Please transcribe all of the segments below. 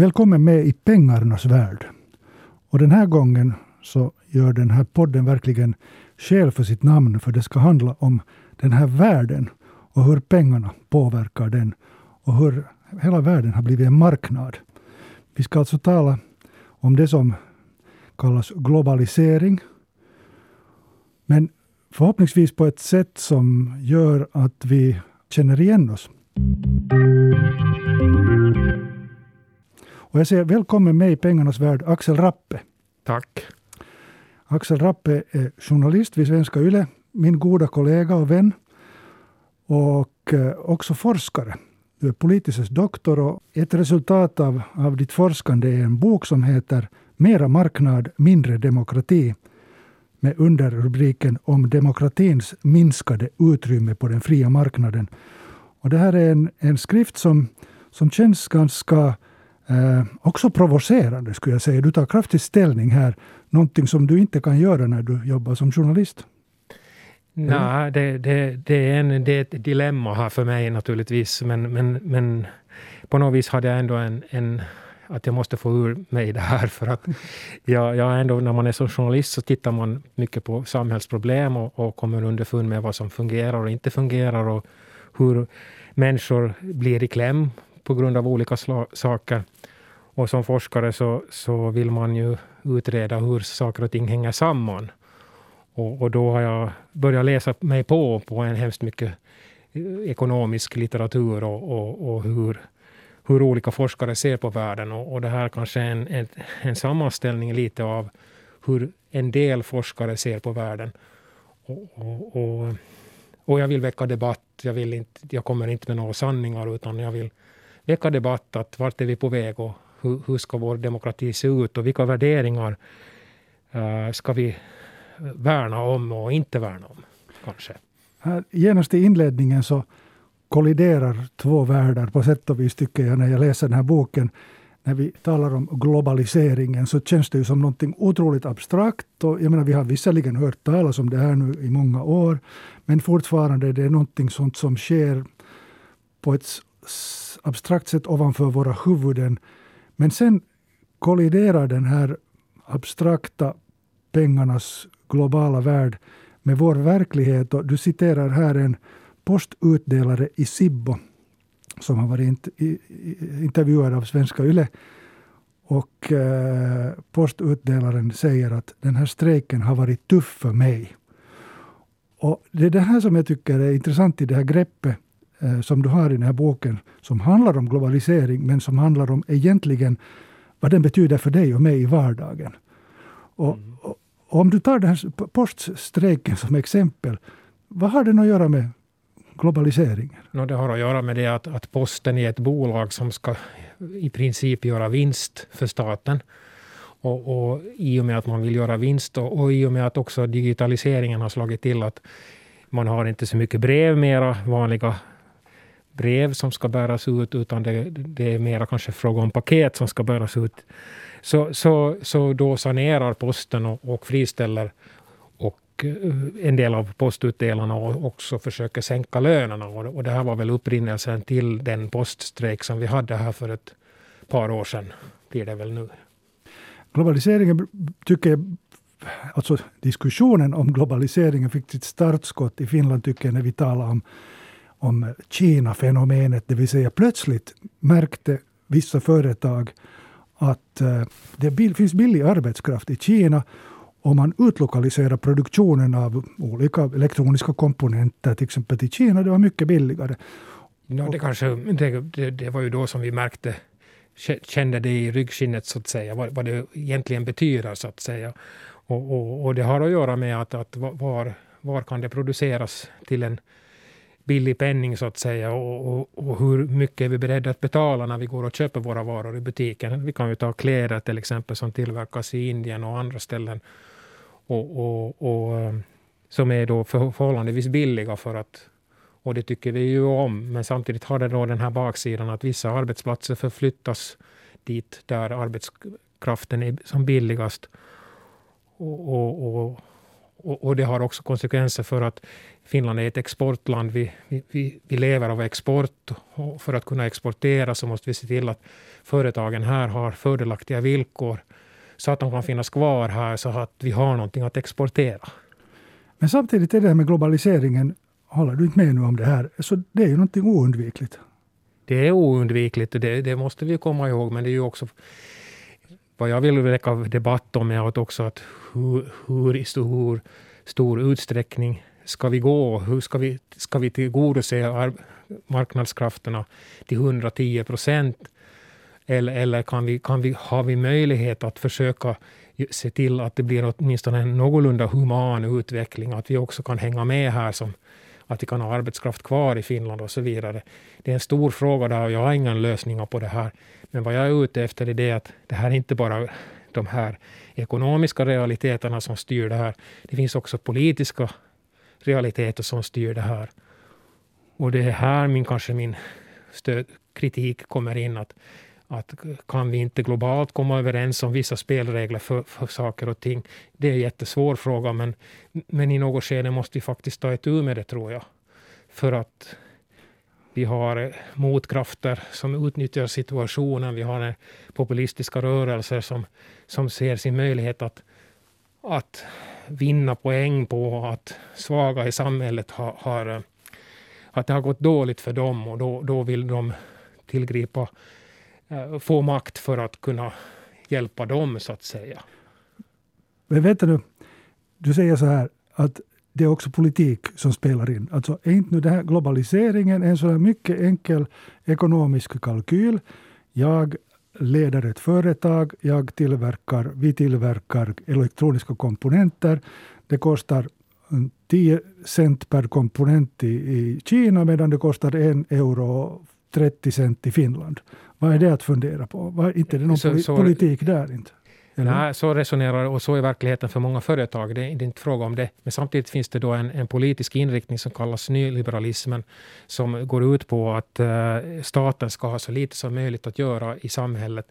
Välkommen med i pengarnas värld. Och den här gången så gör den här podden verkligen skäl för sitt namn, för det ska handla om den här världen och hur pengarna påverkar den och hur hela världen har blivit en marknad. Vi ska alltså tala om det som kallas globalisering. Men förhoppningsvis på ett sätt som gör att vi känner igen oss. Och jag säger välkommen med i pengarnas värld, Axel Rappe. Tack. Axel Rappe är journalist vid Svenska Yle, min goda kollega och vän. Och eh, också forskare. Du är politisk doktor och ett resultat av, av ditt forskande är en bok som heter Mera marknad, mindre demokrati med underrubriken om demokratins minskade utrymme på den fria marknaden. Och det här är en, en skrift som, som känns ganska Eh, också provocerande skulle jag säga. Du tar kraftig ställning här. Någonting som du inte kan göra när du jobbar som journalist. Nej, det, det, det, är en, det är ett dilemma här för mig naturligtvis. Men, men, men på något vis hade jag ändå en, en att jag måste få ur mig det här. För att jag, jag ändå, när man är som journalist så tittar man mycket på samhällsproblem och, och kommer underfund med vad som fungerar och inte fungerar och hur människor blir i kläm på grund av olika saker. Och som forskare så, så vill man ju utreda hur saker och ting hänger samman. Och, och då har jag börjat läsa mig på på en hemskt mycket eh, ekonomisk litteratur och, och, och hur, hur olika forskare ser på världen. Och, och det här kanske är en, en, en sammanställning lite av hur en del forskare ser på världen. Och, och, och, och, jag vill väcka debatt. Jag, vill inte, jag kommer inte med några sanningar, utan jag vill väcka debatt. att Vart är vi på väg och hur, hur ska vår demokrati se ut och vilka värderingar uh, ska vi värna om och inte värna om, kanske. Här, genast i inledningen så kolliderar två världar på sätt och vis, tycker jag, när jag läser den här boken. När vi talar om globaliseringen så känns det ju som någonting otroligt abstrakt. Och jag menar, vi har visserligen hört talas om det här nu i många år, men fortfarande är det någonting sånt som sker på ett abstrakt sätt ovanför våra huvuden. Men sen kolliderar den här abstrakta pengarnas globala värld med vår verklighet. Och du citerar här en postutdelare i Sibbo som har varit intervjuad av Svenska Yle. Och eh, postutdelaren säger att den här strejken har varit tuff för mig. Och Det är det här som jag tycker är intressant i det här greppet som du har i den här boken, som handlar om globalisering, men som handlar om egentligen vad den betyder för dig och mig i vardagen. Och, mm. och om du tar den här poststrejken som exempel, vad har den att göra med globaliseringen? No, det har att göra med det att, att posten är ett bolag som ska i princip göra vinst för staten. Och, och I och med att man vill göra vinst och, och i och med att också digitaliseringen har slagit till att man har inte så mycket brev mera, vanliga brev som ska bäras ut, utan det, det är mera kanske fråga om paket som ska bäras ut. Så, så, så då sanerar posten och, och friställer och eh, en del av postutdelarna och också försöker sänka lönerna. Och, och det här var väl upprinnelsen till den poststrejk som vi hade här för ett par år sedan, blir det väl nu. Globaliseringen tycker jag Alltså diskussionen om globaliseringen fick sitt startskott i Finland tycker jag när vi talar om om Kina-fenomenet, det vill säga plötsligt märkte vissa företag att uh, det finns billig arbetskraft i Kina och man utlokaliserar produktionen av olika elektroniska komponenter till exempel till Kina. Det var mycket billigare. Ja, det, kanske, det, det, det var ju då som vi märkte kände det i ryggskinnet så att säga, vad, vad det egentligen betyder så att säga. Och, och, och, det har att göra med att, att var, var kan det produceras till en billig penning så att säga och, och, och, hur mycket är vi beredda att betala när vi går och köper våra varor i butiken. Vi kan ju ta kläder till exempel som tillverkas i Indien och andra ställen och, och, och eh, som är då förhållandevis billiga för att och det tycker vi ju om, men samtidigt har det då den här baksidan att vissa arbetsplatser förflyttas dit där arbetskraften är som billigast. Och, och, och, och, och, det har också konsekvenser för att Finland är ett exportland. Vi, vi, vi lever av export och för att kunna exportera så måste vi se till att företagen här har fördelaktiga villkor så att de kan finnas kvar här så att vi har någonting att exportera. Men samtidigt är det här med globaliseringen, håller du inte med nu om det här, så det är ju någonting oundvikligt. Det är oundvikligt och det, det måste vi komma ihåg, men det är ju också vad jag vill väcka debatt om är att också att hur, hur i stor, stor utsträckning ska vi gå? Hur ska vi, ska vi tillgodose marknadskrafterna till 110 procent? Eller, eller kan vi, kan vi, har vi möjlighet att försöka se till att det blir åtminstone en någorlunda human utveckling, att vi också kan hänga med här, som att vi kan ha arbetskraft kvar i Finland och så vidare. Det är en stor fråga där och jag har inga lösningar på det här. Men vad jag är ute efter är det att det här är inte bara de här ekonomiska realiteterna som styr det här. Det finns också politiska realiteter som styr det här. Och det är här min, kanske min stöd, kritik kommer in. Att, att kan vi inte globalt komma överens om vissa spelregler för, för saker och ting? Det är en jättesvår fråga, men, men i något skede måste vi faktiskt ta itu med det, tror jag. För att vi har eh, motkrafter som utnyttjar situationen. Vi har eh, populistiska rörelser som, som ser sin möjlighet att, att vinna poäng på att svaga i samhället har, har att det har gått dåligt för dem och då, då vill de tillgripa, Eh, få makt för att kunna hjälpa dem så att säga. Men vänta nu, du säger så här att det är också politik som spelar in. Alltså är inte nu den här globaliseringen en sån här mycket enkel ekonomisk kalkyl. Jag leder ett företag, jag tillverkar, vi tillverkar elektroniska komponenter. Det kostar 10 cent per komponent i, i Kina medan det kostar 1 euro 30 cent i Finland. Vad är det att fundera på? Var, inte det någon så, så, politik där? inte? Nej, så resonerar och så är verkligheten för många företag. Det är, det är inte fråga om det. Men samtidigt finns det då en, en, politisk inriktning som kallas nyliberalismen som går ut på att uh, staten ska ha så lite som möjligt att göra i samhället.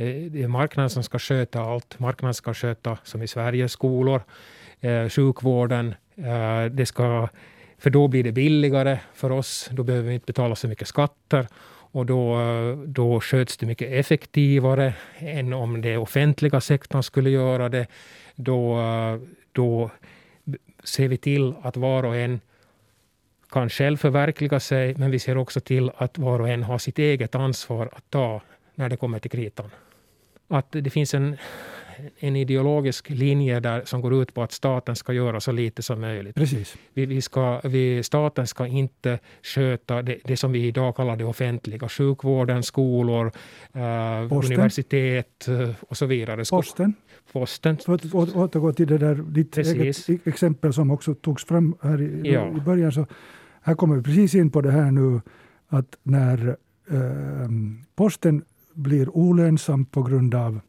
Uh, det är marknaden som ska sköta allt. Marknaden ska sköta, som i Sverige, skolor, uh, sjukvården. det ska, för då blir det billigare för oss. Då behöver vi inte betala så mycket skatter och då, då sköts det mycket effektivare än om det offentliga sektorn skulle göra det. Då, då ser vi till att var och en kan själv förverkliga sig, men vi ser också till att var och en har sitt eget ansvar att ta när det kommer till kritan. Att det finns en en ideologisk linje där, som går ut på att staten ska göra så lite som möjligt. Precis. Vi, vi ska, vi, staten ska inte sköta det, det, som vi idag kallar det offentliga. Sjukvården, skolor, uh, universitet uh, och så vidare. Posten. Posten. För att återgå till det där, ditt eget exempel som också togs fram här i, ja. i början. Så här kommer vi precis in på det här nu att när uh, posten blir olönsam på grund av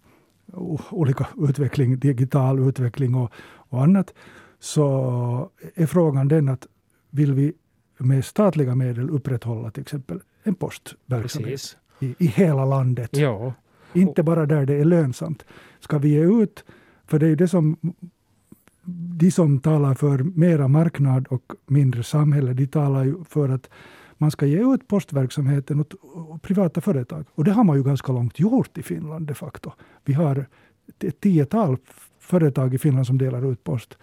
olika utveckling, digital utveckling och, och annat, så är frågan den att vill vi med statliga medel upprätthålla till exempel en postverksamhet i, i hela landet? Ja. Inte bara där det är lönsamt. Ska vi ge ut, för det är det som de som talar för mera marknad och mindre samhälle, de talar ju för att man ska ge ut postverksamheten åt privata företag. Och det har man ju ganska långt gjort i Finland de facto. Vi har ett tiotal företag i Finland som delar ut post.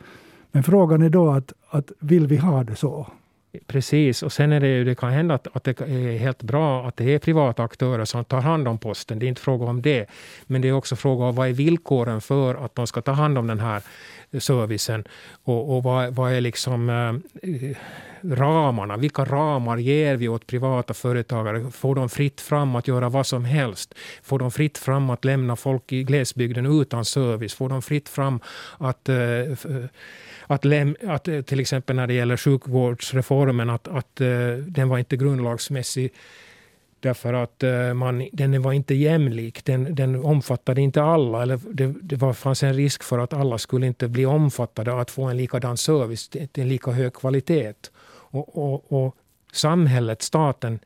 Men frågan är då att, att vill vi ha det så? Precis, och sen är det ju, det kan hända att, att det är helt bra att det är privata aktörer som tar hand om posten. Det är inte fråga om det. Men det är också fråga om vad är villkoren för att de ska ta hand om den här servicen? Och, och vad, vad är liksom eh, ramarna? Vilka ramar ger vi åt privata företagare? Får de fritt fram att göra vad som helst? Får de fritt fram att lämna folk i glesbygden utan service? Får de fritt fram att eh, eh, att, läm, att eh, till exempel när det gäller sjukvårdsreformen, att, att den var inte grundlagsmässig därför att eh, man, den var inte jämlik. Den, den omfattade inte alla. Eller det, det var, fanns en risk för att alla skulle inte bli omfattade att få en likadan service till en lika hög kvalitet. Och, och, och samhället, staten,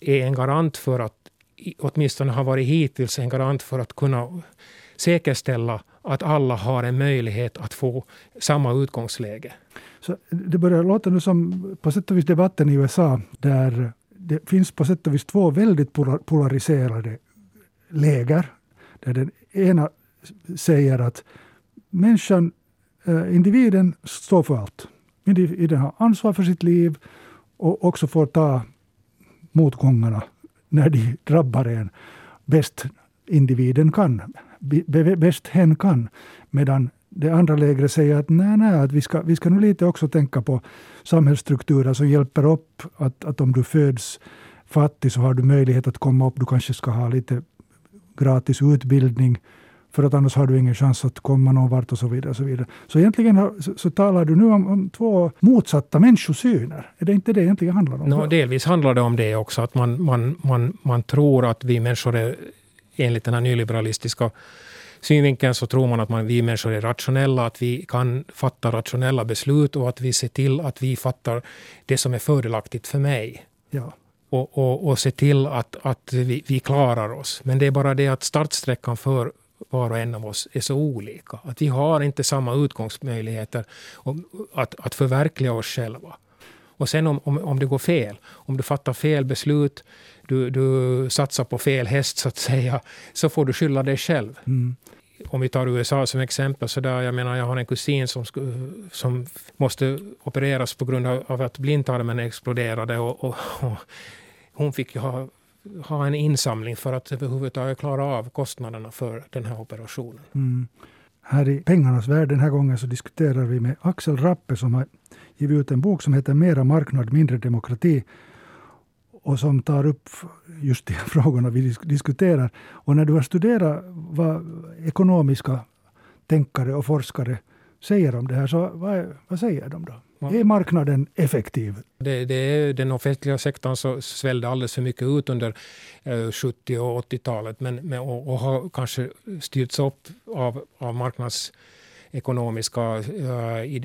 är en garant för att, åtminstone har varit hittills, en garant för att kunna säkerställa att alla har en möjlighet att få samma utgångsläge. Så det börjar låta nu som på sätt och vis debatten i USA där det finns på sätt och vis två väldigt polariserade läger. Där den ena säger att människan, eh, individen, står för allt. Individen har ansvar för sitt liv och också får ta motgångarna när de drabbar en bäst individen kan, bäst hen kan. Medan det andra lägret säger att nej, nej, att vi ska, vi ska nog lite också tänka på samhällsstrukturer som hjälper upp att, att om du föds fattig så har du möjlighet att komma upp. Du kanske ska ha lite gratis utbildning för att annars har du ingen chans att komma någon vart och så vidare. Och så, vidare. så egentligen har, så, så, talar du nu om, om, två motsatta människosyner. Är det inte det egentligen handlar om? No, delvis handlar det om det också, att man, man, man, man tror att vi människor är enligt den här nyliberalistiska synvinkeln så tror man att man, vi människor är rationella, att vi kan fatta rationella beslut och att vi ser till att vi fattar det som är fördelaktigt för mig. Ja. Och, och, och se till att, att vi, vi klarar oss. Men det är bara det att startsträckan för var och en av oss är så olika. Att vi har inte samma utgångsmöjligheter att, att förverkliga oss själva. Och sen om, om, om det går fel, om du fattar fel beslut, du, du satsar på fel häst så att säga, så får du skylla dig själv. Mm. Om vi tar USA som exempel, så där, jag menar jag har en kusin som, som måste opereras på grund av, att blindtarmen exploderade och, och, och hon fick ha ha en insamling för att överhuvudtaget klara av kostnaderna för den här operationen. Mm. Här i Pengarnas värld den här gången så diskuterar vi med Axel Rappe som har givit ut en bok som heter Mera marknad, mindre demokrati och som tar upp just de frågorna vi diskuterar. Och när du har studerat vad ekonomiska tänkare och forskare säger om det här, så vad, vad säger de då? Är marknaden effektiv? Det, det är, den offentliga sektorn så svällde alldeles för mycket ut under eh, 70 och 80-talet men, men, och, och, har kanske styrts upp av, av ekonomiska uh,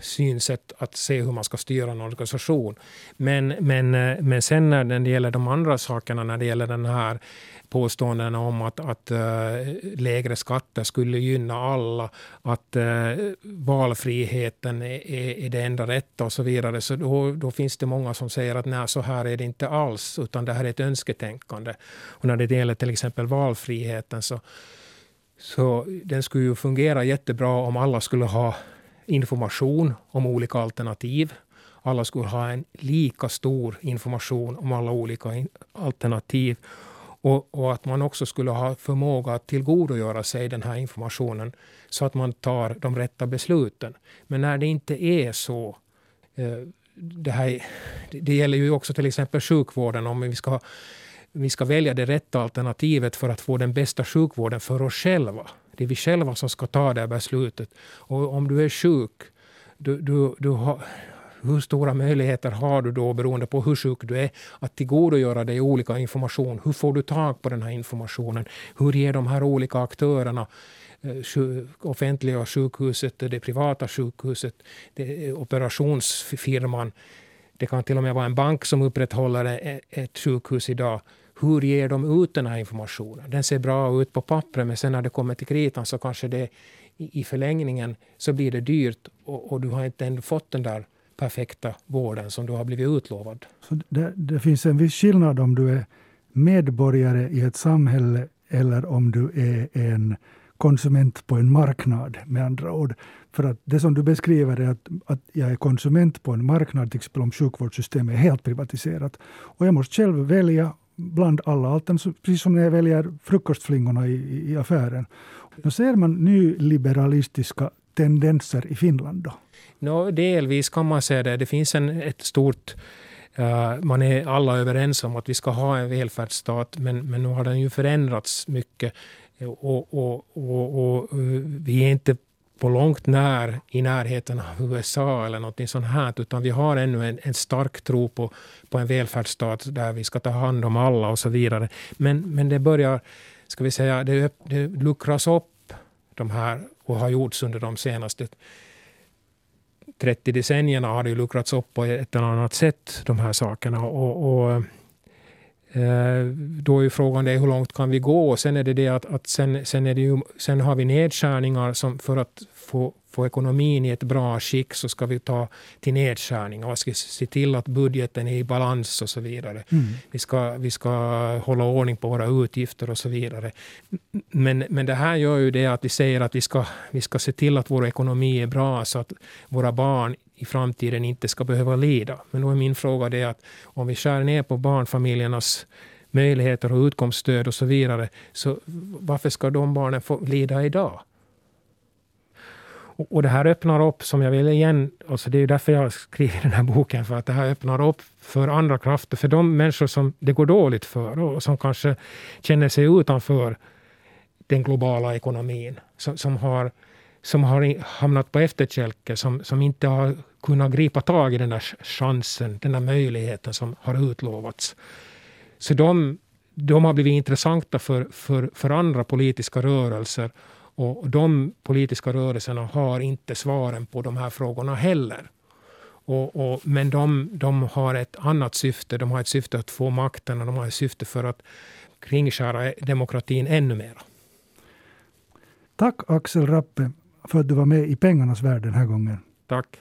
synsätt att se hur man ska styra en organisation. Men, men, uh, men sen när det gäller de andra sakerna, när det gäller den här påståendena om att, att uh, lägre skatter skulle gynna alla, att uh, valfriheten är, är, det enda rätta och så vidare. Så då, då, finns det många som säger att nej, så här är det inte alls, utan det här är ett önsketänkande. Och när det gäller till exempel valfriheten så, så den skulle ju fungera jättebra om alla skulle ha information om olika alternativ. Alla skulle ha en lika stor information om alla olika alternativ. Och, och, att man också skulle ha förmåga att tillgodogöra sig den här informationen så att man tar de rätta besluten. Men när det inte är så, eh, det, här, det gäller ju också till exempel sjukvården, om vi ska, vi ska välja det rätta alternativet för att få den bästa sjukvården för oss själva. Det är vi själva som ska ta det beslutet. Och om du är sjuk, du, du, du har, hur stora möjligheter har du då, beroende på hur sjuk du är, att tillgodogöra dig olika information? Hur får du tag på den här informationen? Hur ger de här olika aktörerna eh, offentliga sjukhuset, det privata sjukhuset, det eh, operationsfirman. Det kan till och med vara en bank som upprätthåller eh, ett sjukhus idag. Hur ger de ut den här informationen? Den ser bra ut på pappret, men sen när det kommer till kritan så kanske det i förlängningen så blir det dyrt och, och du har inte ännu fått den där perfekta vården som du har blivit utlovad. Så det, det finns en viss skillnad om du är medborgare i ett samhälle eller om du är en konsument på en marknad, med andra ord. För att det som du beskriver är att, att jag är konsument på en marknad, till exempel om sjukvårdssystemet är helt privatiserat. Och jag måste själv välja bland alla alternativ, precis som när jag väljer frukostflingorna i, i affären. Då ser man nyliberalistiska tendenser i Finland då? No, delvis kan man säga det. Det finns en, ett stort Uh, man är alla överens om att vi ska ha en välfärdsstat, men, men nu har den ju förändrats mycket. Och, och, och, och eh, vi är inte på långt när i närheten av USA eller något sånt här, utan vi har ännu en, en, stark tro på, på en välfärdsstat där vi ska ta hand om alla och så vidare. Men, men det börjar, ska vi säga, det, det luckras upp de här och har gjorts under de senaste 30 decennierna har det ju luckrats upp på ett eller annat sätt, de här sakerna. Och, och då är frågan det, hur långt kan vi gå? Sen är det det att, att sen, sen, är det ju, sen har vi nedskärningar som för att få, få ekonomin i ett bra skick så ska vi ta till nedskärningar och ska se till att budgeten är i balans och så vidare. Mm. Vi, ska, vi ska hålla ordning på våra utgifter och så vidare. Men, men det här gör ju det att vi säger att vi ska, vi ska se till att vår ekonomi är bra så att våra barn i framtiden inte ska behöva lida. Men då är min fråga det att om vi skär ner på barnfamiljernas möjligheter och utkomststöd och så vidare, så varför ska de barnen få lida idag? Och, och det här öppnar upp, som jag vill igen, alltså det är därför jag skriver den här boken, för att det här öppnar upp för andra krafter, för de människor som det går dåligt för och som kanske känner sig utanför den globala ekonomin, som, som har som har hamnat på efterkälke, som, som inte har kunnat gripa tag i den där chansen, den där möjligheten som har utlovats. Så de, de har blivit intressanta för, för, för andra politiska rörelser. Och de politiska rörelserna har inte svaren på de här frågorna heller. Och, och, men de, de har ett annat syfte. De har ett syfte att få makten och de har ett syfte för att kringskära demokratin ännu mer. Tack Axel Rappe för att du var med i pengarnas värld den här gången. Tack.